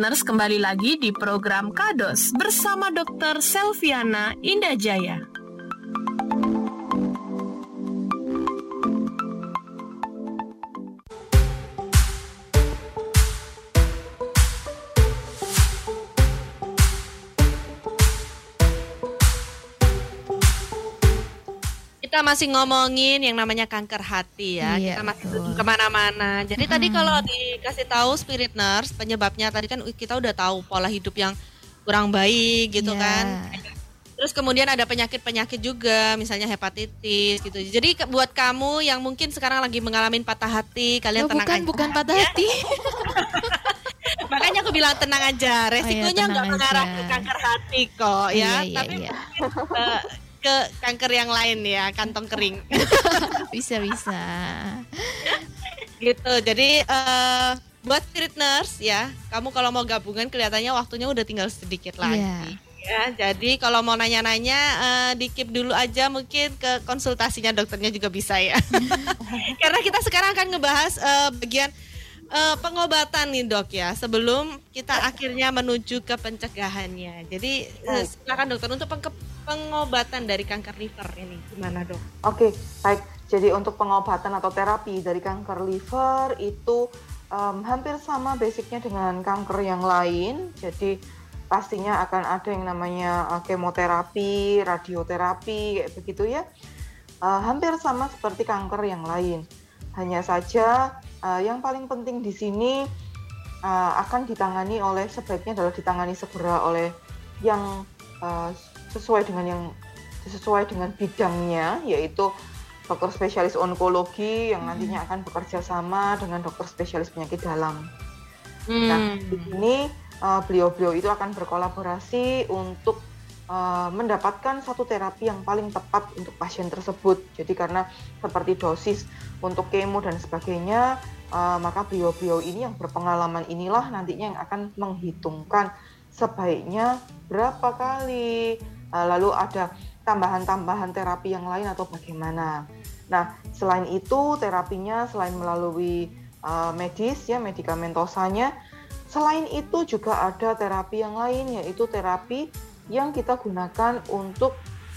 Spiritners kembali lagi di program Kados bersama Dr. Selviana Indajaya. Kita masih ngomongin yang namanya kanker hati ya. Iya, kita masih betul. ke mana-mana. Jadi tadi kalau dikasih tahu spirit nurse penyebabnya tadi kan kita udah tahu pola hidup yang kurang baik gitu Iya. kan. Terus kemudian ada penyakit-penyakit juga, misalnya hepatitis gitu. Jadi ke- buat kamu yang mungkin sekarang lagi mengalami patah hati, kalian Oh, tenang bukan aja. bukan patah hati. [LAUGHS] Makanya aku bilang tenang aja, resikonya Oh, tenang nggak mengarah aja. ke kanker hati kok ya, Iya, iya, tapi iya. mungkin eh, ke kanker yang lain ya, kantong kering. [LAUGHS] bisa bisa. gitu. Jadi eh, buat spirit nurse ya, kamu kalau mau gabungan kelihatannya waktunya udah tinggal sedikit lagi. Iya. Ya, jadi kalau mau nanya-nanya eh, di keep dulu aja mungkin ke konsultasinya dokternya juga bisa ya. [LAUGHS] Karena kita sekarang akan ngebahas eh, bagian eh, pengobatan nih dok ya sebelum kita akhirnya menuju ke pencegahannya. Jadi eh, silakan dokter untuk pengke- pengobatan dari kanker liver ini gimana dok? Oke, baik. Jadi untuk pengobatan atau terapi dari kanker liver itu em, hampir sama basicnya dengan kanker yang lain. Jadi pastinya akan ada yang namanya eh, kemoterapi, radioterapi, kayak begitu ya. Eh, hampir sama seperti kanker yang lain. Hanya saja eh, yang paling penting di sini eh, akan ditangani oleh sebaiknya adalah ditangani segera oleh yang eh, sesuai dengan yang sesuai dengan bidangnya yaitu dokter spesialis onkologi yang nantinya akan bekerja sama dengan dokter spesialis penyakit dalam. Nah, di sini uh, beliau-beliau itu akan berkolaborasi untuk uh, mendapatkan satu terapi yang paling tepat untuk pasien tersebut. Jadi karena seperti dosis untuk kemo dan sebagainya, uh, maka beliau-beliau ini yang berpengalaman inilah nantinya yang akan menghitungkan sebaiknya berapa kali, uh, lalu ada tambahan-tambahan terapi yang lain atau bagaimana. Nah, selain itu terapinya selain melalui uh, medis ya medikamentosanya, selain itu juga ada terapi yang lain yaitu terapi yang kita gunakan untuk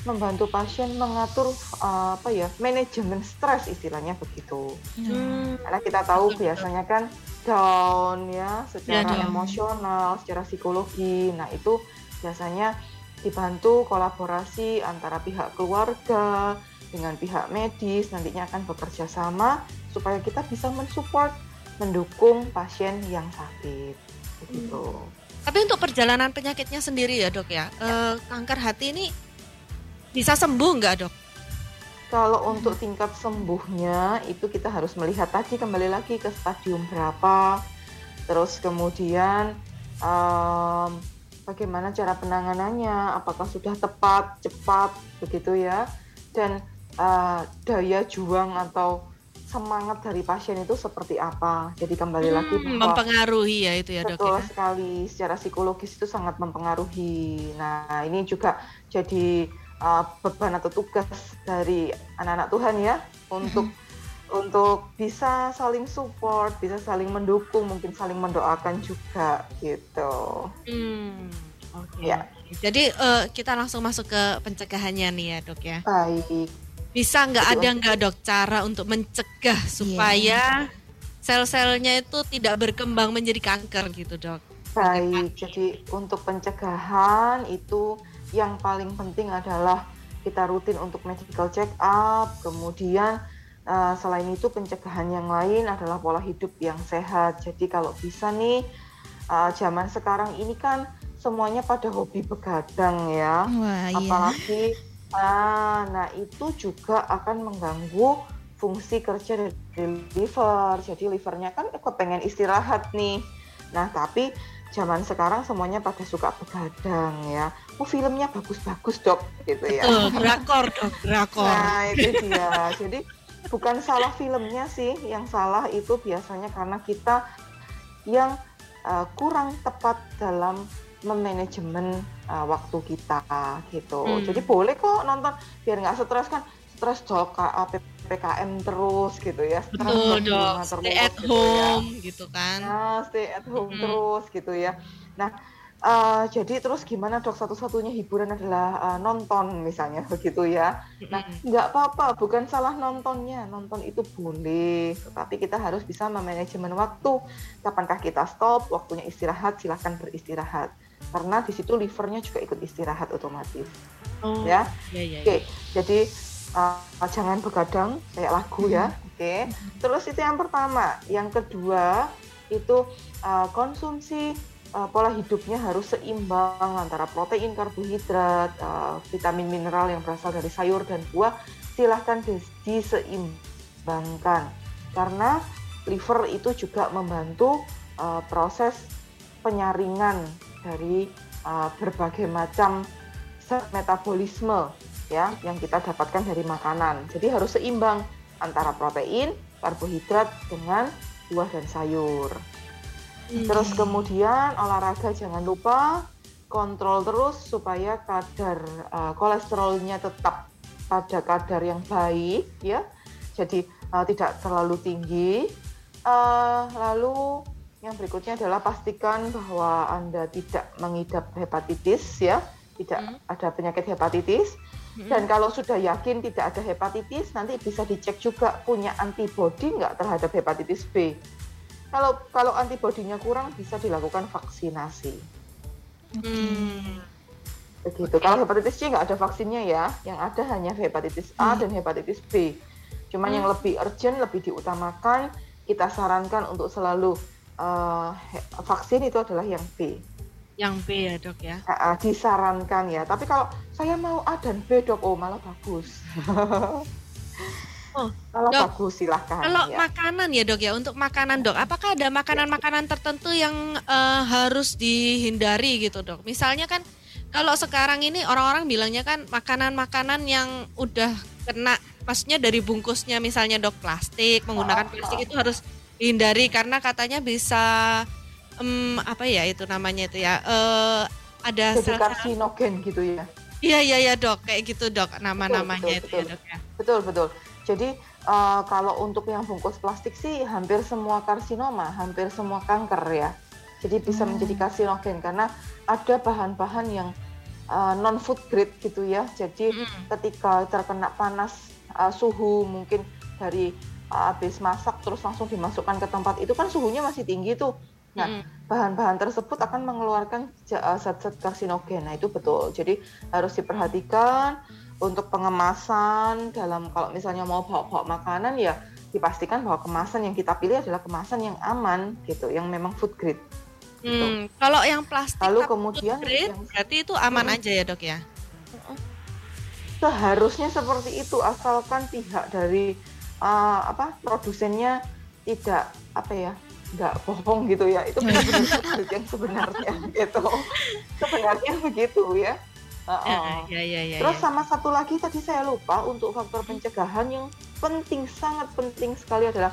membantu pasien mengatur uh, apa ya manajemen stres istilahnya begitu. Hmm. Karena kita tahu biasanya kan down ya secara Ya, emosional, secara psikologi. Nah, itu biasanya dibantu kolaborasi antara pihak keluarga dengan pihak medis nantinya akan bekerja sama supaya kita bisa mensupport mendukung pasien yang sakit begitu. Tapi untuk perjalanan penyakitnya sendiri ya dok ya, eh, kanker hati ini bisa sembuh nggak dok? Kalau untuk tingkat sembuhnya itu kita harus melihat tadi kembali lagi ke stadium berapa, terus kemudian em, bagaimana cara penanganannya, apakah sudah tepat, cepat, begitu ya, dan eh, daya juang atau semangat dari pasien itu seperti apa. Jadi kembali lagi Hmm, bahwa mempengaruhi ya itu ya dok Betul ya. sekali, secara psikologis itu sangat mempengaruhi. Nah, ini juga jadi uh, beban atau tugas dari anak-anak Tuhan ya untuk [LAUGHS] untuk bisa saling support, bisa saling mendukung, mungkin saling mendoakan juga gitu. Hmm, oke. Ya. Jadi eh, kita langsung masuk ke pencegahannya nih ya dok ya. Baik. Bisa nggak ada nggak dok cara untuk mencegah supaya sel-selnya itu tidak berkembang menjadi kanker gitu dok? Baik, jadi untuk pencegahan itu yang paling penting adalah kita rutin untuk medical check up, kemudian eh, selain itu pencegahan yang lain adalah pola hidup yang sehat. Jadi kalau bisa nih eh, zaman sekarang ini kan semuanya pada hobi begadang ya, Wah, iya. Ah, nah itu juga akan mengganggu fungsi kerja dari liver. Jadi livernya kan kepengen istirahat nih. Nah, tapi zaman sekarang semuanya pada suka begadang ya. Oh, filmnya bagus-bagus, Dok, gitu ya. Drakor dok, drakor. Nah, itu dia. Jadi bukan salah filmnya sih, yang salah itu biasanya karena kita yang uh, kurang tepat dalam memanajemen uh, waktu kita gitu. Hmm. Jadi boleh kok nonton biar nggak stres kan. Stres dok, KA, PPKM terus gitu ya. Sekarang Betul dok, rumah stay terus at gitu ya. home gitu kan. Nah, stay at home Mm-mm. terus gitu ya. Nah, eh, jadi terus gimana dok? Satu-satunya hiburan adalah eh, nonton misalnya [LAUGHS] begitu ya. Nah, Mm-mm. nggak apa-apa, bukan salah nontonnya. Nonton itu boleh, tetapi kita harus bisa memanajemen waktu. Kapankah kita stop, waktunya istirahat, silahkan beristirahat. Karena di situ livernya juga ikut istirahat otomatis, Oh, ya. iya, iya, Oke, iya. jadi uh, jangan begadang kayak lagu ya. Oke. Terus itu yang pertama. Yang kedua itu uh, konsumsi uh, pola hidupnya harus seimbang antara protein, karbohidrat, uh, vitamin mineral yang berasal dari sayur dan buah. Silahkan dis- diseimbangkan karena liver itu juga membantu uh, proses penyaringan dari uh, berbagai macam metabolisme ya yang kita dapatkan dari makanan. Jadi harus seimbang antara protein, karbohidrat dengan buah dan sayur. Terus kemudian olahraga jangan lupa kontrol terus supaya kadar uh, kolesterolnya tetap pada kadar yang baik ya. Jadi uh, tidak terlalu tinggi. Uh, lalu yang berikutnya adalah pastikan bahwa Anda tidak mengidap hepatitis ya, tidak Hmm. ada penyakit hepatitis. Mm-mm. Dan kalau sudah yakin tidak ada hepatitis, nanti bisa dicek juga punya antibodi nggak terhadap hepatitis B. Kalau kalau antibodinya kurang bisa dilakukan vaksinasi. Hmm. Begitu. Kalau hepatitis C nggak ada vaksinnya ya, yang ada hanya hepatitis A Hmm. dan hepatitis B. Cuman yang lebih urgent, lebih diutamakan, kita sarankan untuk selalu he- vaksin itu adalah yang B. Yang B ya dok ya. Ah, ah, disarankan ya. Tapi kalau saya mau A dan B dok, oh malah bagus. Oh, malah Dok, bagus silahkan Kalau ya. makanan ya dok ya, untuk makanan dok, apakah ada makanan-makanan tertentu yang eh, harus dihindari gitu dok? Misalnya kan kalau sekarang ini orang-orang bilangnya kan makanan-makanan yang udah kena, maksudnya dari bungkusnya misalnya dok plastik, menggunakan plastik itu harus dihindari karena katanya bisa em, apa ya itu namanya itu ya eh, ada Jadi karsinogen gitu ya. Iya iya ya dok, kayak gitu dok nama-namanya itu betul, ya dok ya. Betul betul. Jadi eh, kalau untuk yang bungkus plastik sih hampir semua karsinoma, hampir semua kanker ya. Jadi bisa menjadi karsinogen karena ada bahan-bahan yang non food grade gitu ya. Jadi Mm-mm. ketika terkena panas eh, suhu mungkin dari eh, habis masak terus langsung dimasukkan ke tempat itu kan suhunya masih tinggi tuh. Nah, bahan-bahan tersebut akan mengeluarkan eh, zat-zat karsinogen. Nah, itu betul. Jadi harus diperhatikan untuk pengemasan dalam kalau misalnya mau bawa-bawa makanan ya dipastikan bahwa kemasan yang kita pilih adalah kemasan yang aman gitu, yang memang food grade. Hmm, kalau yang plastik Lalu kemudian food grade, yang- berarti itu aman Hmm. aja ya dok ya. Seharusnya seperti itu asalkan pihak dari eh, apa produsennya tidak apa ya nggak bohong gitu ya itu benar-benar food grade yang sebenarnya [LAUGHS] gitu sebenarnya begitu ya Heeh. Ya ya ya. Terus ya. sama satu lagi tadi saya lupa untuk faktor pencegahan yang penting sangat penting sekali adalah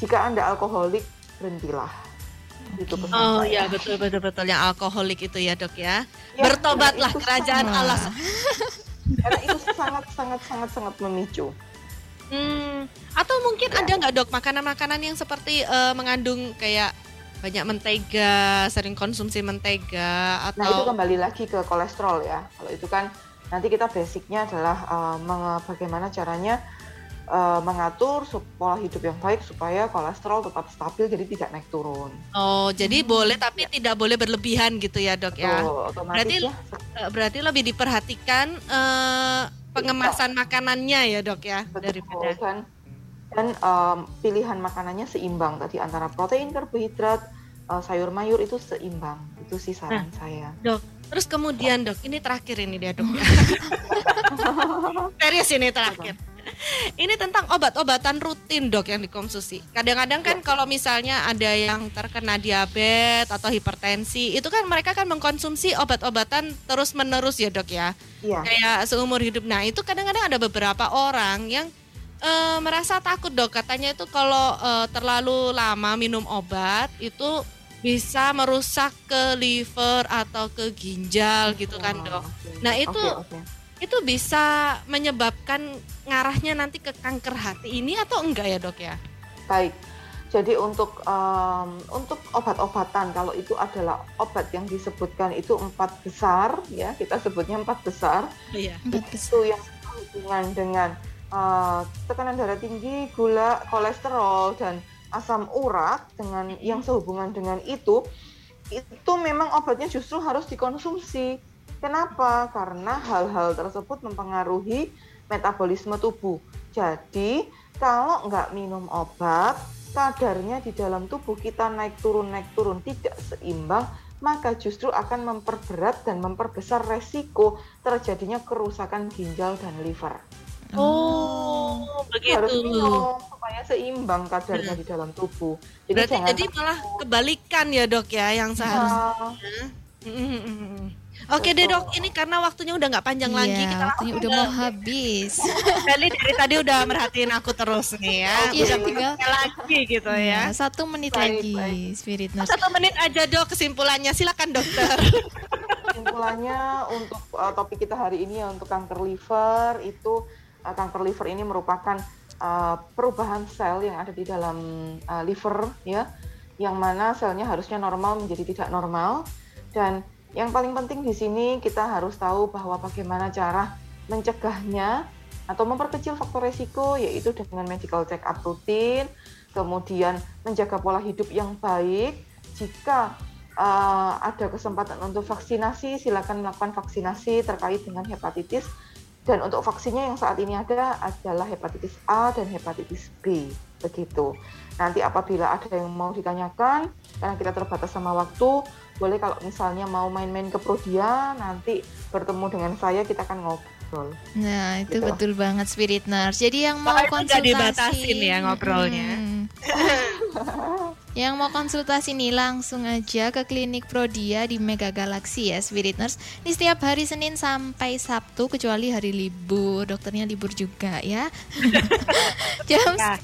jika anda alkoholik berhentilah. Itu Oh saya. ya betul betul betul yang alkoholik itu ya dok ya. Ya, Bertobatlah kerajaan sangat- Allah. Karena itu sangat sangat sangat sangat memicu. Hmm, atau mungkin Ya. ada nggak dok makanan-makanan yang seperti eh, mengandung kayak banyak mentega, sering konsumsi mentega Nah itu atau kembali lagi ke kolesterol ya. Kalau itu kan nanti kita basicnya adalah eh, menge- bagaimana caranya eh, mengatur pola hidup yang baik supaya kolesterol tetap stabil jadi tidak naik turun. oh jadi boleh tapi tidak boleh berlebihan gitu ya dok ya. Tuh, otomatis Berarti- ya Eh, Berarti lebih diperhatikan eh, pengemasan makanannya ya dok ya Betul, daripada. dan dan em, pilihan makanannya seimbang tadi antara protein, karbohidrat, eh, sayur mayur itu seimbang. Itu sih saran Nah. saya. Terus kemudian dok, ini terakhir ini dia dok ya. [LAUGHS] Serius ini terakhir. [LAUGHS] Ini tentang obat-obatan rutin dok yang dikonsumsi. Kadang-kadang kan kalau misalnya ada yang terkena diabetes atau hipertensi, itu kan mereka kan mengkonsumsi obat-obatan terus-menerus ya dok ya. Iya. Kayak seumur hidup. Nah itu kadang-kadang ada beberapa orang yang eh, merasa takut dok. Katanya itu kalau eh, terlalu lama minum obat itu bisa merusak ke liver atau ke ginjal gitu kan dok. Oke. Nah, itu. Itu bisa menyebabkan ngarahnya nanti ke kanker hati ini atau enggak ya dok ya? Baik. Jadi untuk em, untuk obat-obatan kalau itu adalah obat yang disebutkan itu empat besar ya kita sebutnya empat besar Iya. Empat besar. itu yang berhubungan dengan eh, tekanan darah tinggi, gula, kolesterol dan asam urat dengan yang sehubungan dengan itu itu memang obatnya justru harus dikonsumsi. Kenapa? Karena hal-hal tersebut mempengaruhi metabolisme tubuh. Jadi kalau nggak minum obat, kadarnya di dalam tubuh kita naik turun naik turun tidak seimbang, maka justru akan memperberat dan memperbesar resiko terjadinya kerusakan ginjal dan liver. Oh, Harus begitu. minum supaya seimbang kadarnya di dalam tubuh. Jadi Berarti jadi malah kebalikan ya dok ya yang seharusnya. Ah, Mm-mm. Oke deh dok, ini karena waktunya udah nggak panjang lagi Iya, kita waktunya udah mau habis. Sally dari tadi udah merhatiin aku terus nih ya. Iya, udah tinggal lagi gitu ya, ya. satu menit Baik, lagi, baik. Spirit Nurse. Satu menit aja dok kesimpulannya, silakan dokter. kesimpulannya untuk uh, topik kita hari ini ya untuk kanker liver itu uh, kanker liver ini merupakan uh, perubahan sel yang ada di dalam uh, liver ya yang mana selnya harusnya normal menjadi tidak normal dan yang paling penting di sini kita harus tahu bahwa bagaimana cara mencegahnya atau memperkecil faktor resiko yaitu dengan medical check up rutin kemudian menjaga pola hidup yang baik jika uh, ada kesempatan untuk vaksinasi, silakan melakukan vaksinasi terkait dengan hepatitis. Dan untuk vaksinnya yang saat ini ada adalah hepatitis A dan hepatitis B, begitu. Nanti apabila ada yang mau ditanyakan, karena kita terbatas sama waktu, boleh kalau misalnya mau main-main ke Prodia, nanti bertemu dengan saya kita akan ngobrol. Nah, itu Gitu. betul banget Spirit Nurse. Jadi yang mau Makanya konsultasi dibatasin ya ngobrolnya. Mm-mm. yang mau konsultasi nih langsung aja ke klinik Prodia di Mega Galaxy ya Spirit Nurse. Ini setiap hari Senin sampai Sabtu kecuali hari libur. Dokternya libur juga ya. [LAUGHS] Jam Ya.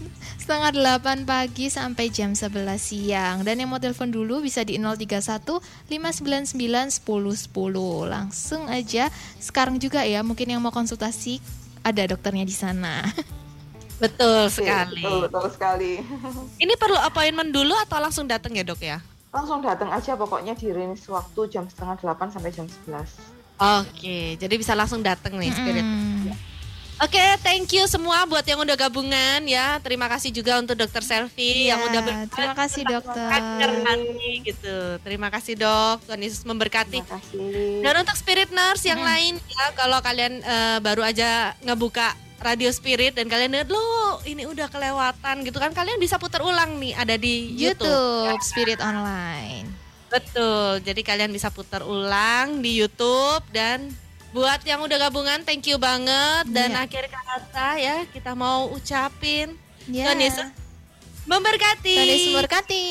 Setengah delapan pagi sampai jam 11 siang. Dan yang mau telepon dulu bisa di 031 599 1010. Langsung aja sekarang juga ya mungkin yang mau konsultasi ada dokternya di sana. Betul sekali. Betul, betul sekali. [LAUGHS] Ini perlu appointment dulu atau langsung datang ya dok ya? Langsung datang aja pokoknya di range waktu jam setengah delapan sampai jam 11. Oke, jadi bisa langsung datang nih Spirit. Oke, thank you semua buat yang udah gabungan ya. Terima kasih juga untuk Dokter Selfie yang Iya, udah berbagi terima kasih dokter. gitu. Terima kasih dok, Tuhan Yesus memberkati. Terima kasih. Dan untuk Spirit Nurse yang lain ya, kalau kalian eh, baru aja ngebuka Radio Spirit dan kalian lihat lo ini udah kelewatan gitu kan, kalian bisa putar ulang nih ada di YouTube. YouTube Spirit Online. Betul. Jadi kalian bisa putar ulang di YouTube dan buat yang udah gabungan thank you banget dan Iya. akhir kata ya kita mau ucapin Ya. Tuhan Yesus memberkati. Tuhan Yesus memberkati.